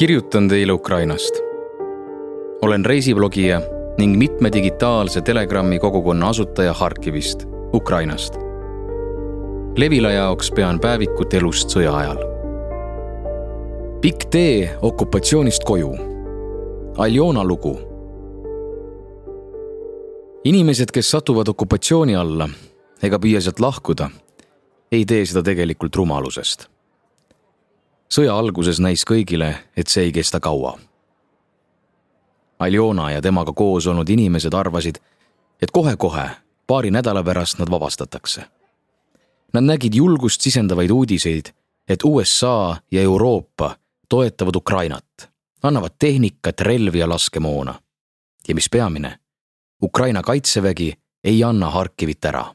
kirjutan teile Ukrainast. olen reisiblogija ning mitme digitaalse Telegrami kogukonna asutaja Harkivist, Ukrainast. Levila jaoks pean päevikut elust sõja ajal. pikk tee okupatsioonist koju. Aljona lugu. inimesed, kes satuvad okupatsiooni alla ega püüa sealt lahkuda, ei tee seda tegelikult rumalusest sõja alguses näis kõigile, et see ei kesta kaua. Aljona ja temaga koos olnud inimesed arvasid, et kohe-kohe, paari nädala pärast nad vabastatakse. Nad nägid julgust sisendavaid uudiseid, et USA ja Euroopa toetavad Ukrainat, annavad tehnikat, relvi ja laskemoona. ja mis peamine, Ukraina kaitsevägi ei anna Harkivit ära.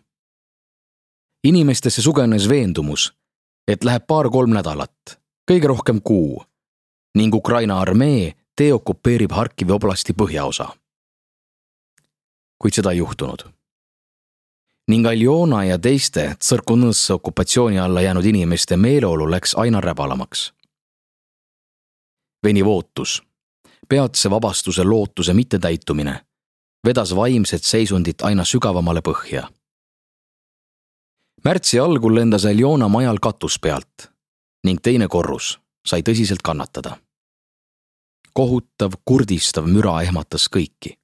inimestesse sugenes veendumus, et läheb paar-kolm nädalat kõige rohkem kuu ning Ukraina armee deokupeerib Harkivi oblasti põhjaosa. kuid seda ei juhtunud. ning Aljona ja teiste Tsõrkunõsse okupatsiooni alla jäänud inimeste meeleolu läks aina räbalamaks. veniv ootus, peatse vabastuse lootuse mittetäitumine vedas vaimset seisundit aina sügavamale põhja. märtsi algul lendas Aljona majal katus pealt ning teine korrus sai tõsiselt kannatada. kohutav, kurdistav müra ehmatas kõiki.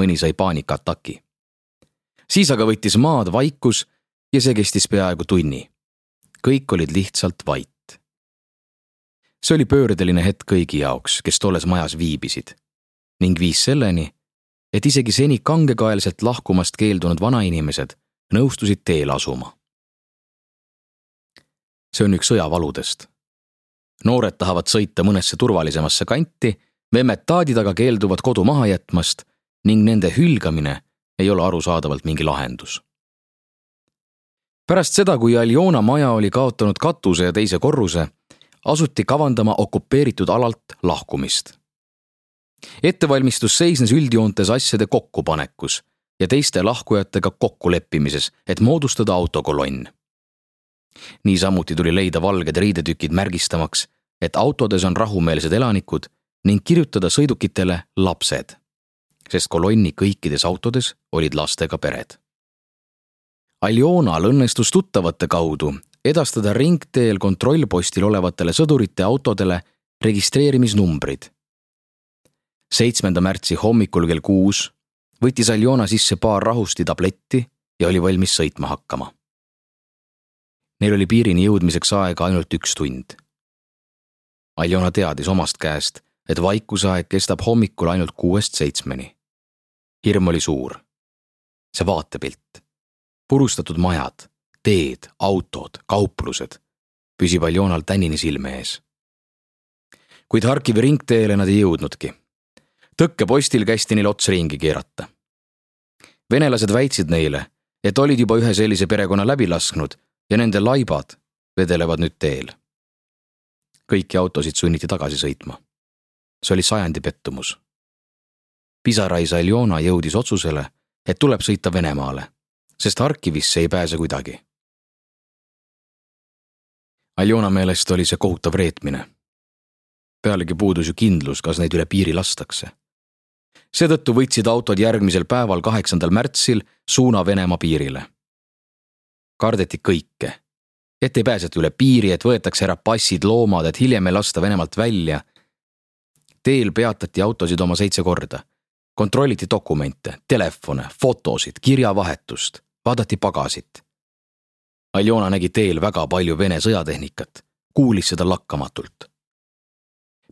mõni sai paanikaataki. siis aga võttis maad vaikus ja see kestis peaaegu tunni. kõik olid lihtsalt vait. see oli pöördeline hetk kõigi jaoks, kes tolles majas viibisid ning viis selleni, et isegi seni kangekaelselt lahkumast keeldunud vanainimesed nõustusid teele asuma see on üks sõjavaludest. noored tahavad sõita mõnesse turvalisemasse kanti, memmed taadid aga keelduvad kodu maha jätmast ning nende hülgamine ei ole arusaadavalt mingi lahendus. pärast seda, kui Aljona maja oli kaotanud katuse ja teise korruse, asuti kavandama okupeeritud alalt lahkumist. ettevalmistus seisnes üldjoontes asjade kokkupanekus ja teiste lahkujatega kokkuleppimises, et moodustada autokolonn niisamuti tuli leida valged riidetükid märgistamaks, et autodes on rahumeelsed elanikud ning kirjutada sõidukitele lapsed, sest kolonni kõikides autodes olid lastega pered. Aljonal õnnestus tuttavate kaudu edastada ringteel kontrollpostil olevatele sõdurite autodele registreerimisnumbrid. seitsmenda märtsi hommikul kell kuus võttis Aljona sisse paar rahustitabletti ja oli valmis sõitma hakkama Neil oli piirini jõudmiseks aega ainult üks tund. Aljona teadis omast käest, et vaikuseaeg kestab hommikul ainult kuuest seitsmeni. hirm oli suur. see vaatepilt, purustatud majad, teed, autod, kauplused püsib Aljonal tänini silme ees. kuid Harkivi ringteele nad ei jõudnudki. tõkkepostil kästi neil ots ringi keerata. venelased väitsid neile, et olid juba ühe sellise perekonna läbi lasknud ja nende laibad vedelevad nüüd teel. kõiki autosid sunniti tagasi sõitma. see oli sajandi pettumus. pisarais Aljona jõudis otsusele, et tuleb sõita Venemaale, sest Harkivisse ei pääse kuidagi. Aljona meelest oli see kohutav reetmine. pealegi puudus ju kindlus, kas neid üle piiri lastakse. seetõttu võtsid autod järgmisel päeval, kaheksandal märtsil suuna Venemaa piirile kardeti kõike. et ei pääseta üle piiri, et võetakse ära passid, loomad, et hiljem ei lasta Venemaalt välja. teel peatati autosid oma seitse korda. kontrolliti dokumente, telefone, fotosid, kirjavahetust, vaadati pagasit. Aljona nägi teel väga palju Vene sõjatehnikat, kuulis seda lakkamatult.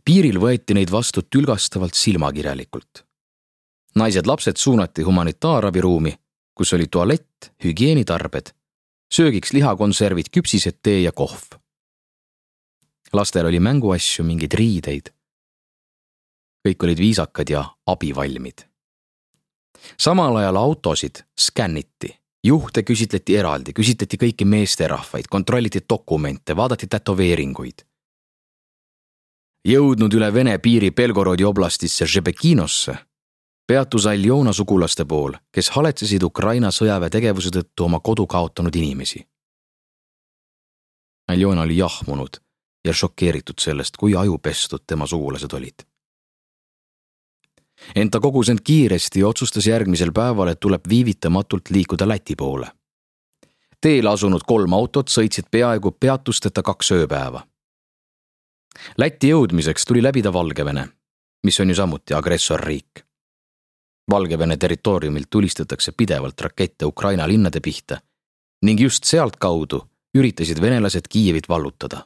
piiril võeti neid vastu tülgastavalt silmakirjalikult. naised-lapsed suunati humanitaarabiruumi, kus oli tualett, hügieenitarbed söögiks lihakonservid, küpsised, tee ja kohv. lastel oli mänguasju, mingeid riideid. kõik olid viisakad ja abivalmid. samal ajal autosid skänniti, juhte küsitleti eraldi, küsitleti kõiki meesterahvaid, kontrolliti dokumente, vaadati tätoveeringuid. jõudnud üle Vene piiri Belgorodi oblastisse Žebekinosse peatus Aljona sugulaste pool, kes haletsesid Ukraina sõjaväe tegevuse tõttu oma kodu kaotanud inimesi. Aljona oli jahmunud ja šokeeritud sellest, kui ajupestud tema sugulased olid. ent ta kogus end kiiresti ja otsustas järgmisel päeval, et tuleb viivitamatult liikuda Läti poole. teele asunud kolm autot sõitsid peaaegu peatusteta kaks ööpäeva. Lätti jõudmiseks tuli läbida Valgevene, mis on ju samuti agressorriik. Valgevene territooriumilt tulistatakse pidevalt rakette Ukraina linnade pihta ning just sealtkaudu üritasid venelased Kiievit vallutada.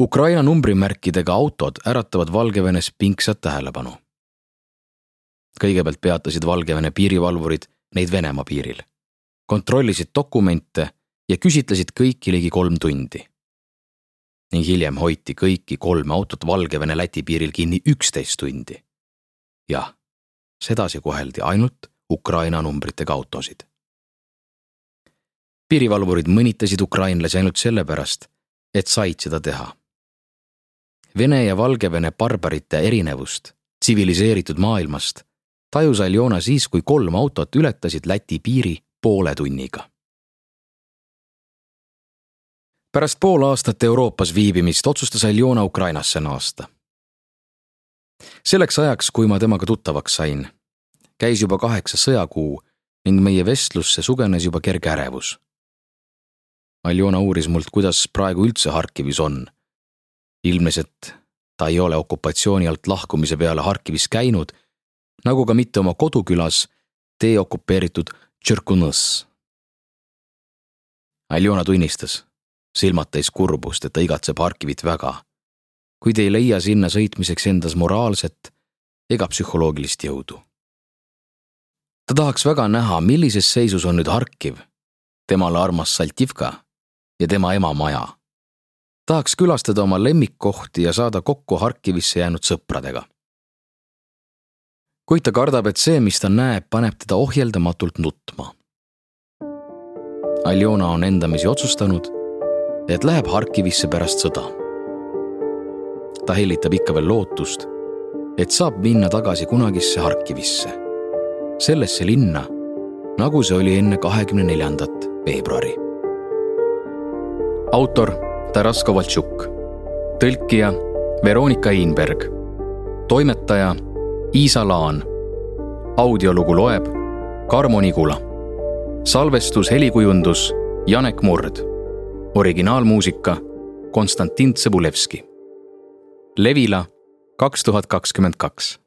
Ukraina numbrimärkidega autod äratavad Valgevenes pingsat tähelepanu. kõigepealt peatasid Valgevene piirivalvurid neid Venemaa piiril, kontrollisid dokumente ja küsitlesid kõiki ligi kolm tundi. ning hiljem hoiti kõiki kolme autot Valgevene-Läti piiril kinni üksteist tundi. Jah, sedasi koheldi ainult Ukraina numbritega autosid piirivalvurid mõnitasid ukrainlasi ainult sellepärast, et said seda teha. Vene ja Valgevene barbarite erinevust tsiviliseeritud maailmast tajus Aljona siis, kui kolm autot ületasid Läti piiri poole tunniga. pärast pool aastat Euroopas viibimist otsustas Aljona Ukrainasse naasta. Selleks ajaks, kui ma temaga tuttavaks sain, käis juba kaheksa sõjakuu ning meie vestlusse sugenes juba kerge ärevus Aljona uuris mult, kuidas praegu üldse Harkivis on. ilmnes, et ta ei ole okupatsiooni alt lahkumise peale Harkivis käinud, nagu ka mitte oma kodukülas, deokupeeritud Tšõrkunõs. Aljona tunnistas, silmad täis kurbust, et ta igatseb Harkivit väga, kuid ei leia sinna sõitmiseks endas moraalset ega psühholoogilist jõudu. ta tahaks väga näha, millises seisus on nüüd Harkiv, temale armas Saltivka ja tema ema maja. tahaks külastada oma lemmikkohti ja saada kokku Harkivisse jäänud sõpradega. kuid ta kardab, et see, mis ta näeb, paneb teda ohjeldamatult nutma. Aljona on endamisi otsustanud, et läheb Harkivisse pärast sõda. Ta hellitab ikka veel lootust, et saab minna tagasi kunagisse Harkivisse, sellesse linna, nagu see oli enne kahekümne neljandat veebruari autor Taras Kovaltšuk, tõlkija Veronika Einberg, toimetaja Iisa Laan. audiolugu loeb Karmo Nigula. salvestus, helikujundus Janek Murd. originaalmuusika Konstantin Tsõbulevski. Levila kaks tuhat kakskümmend kaks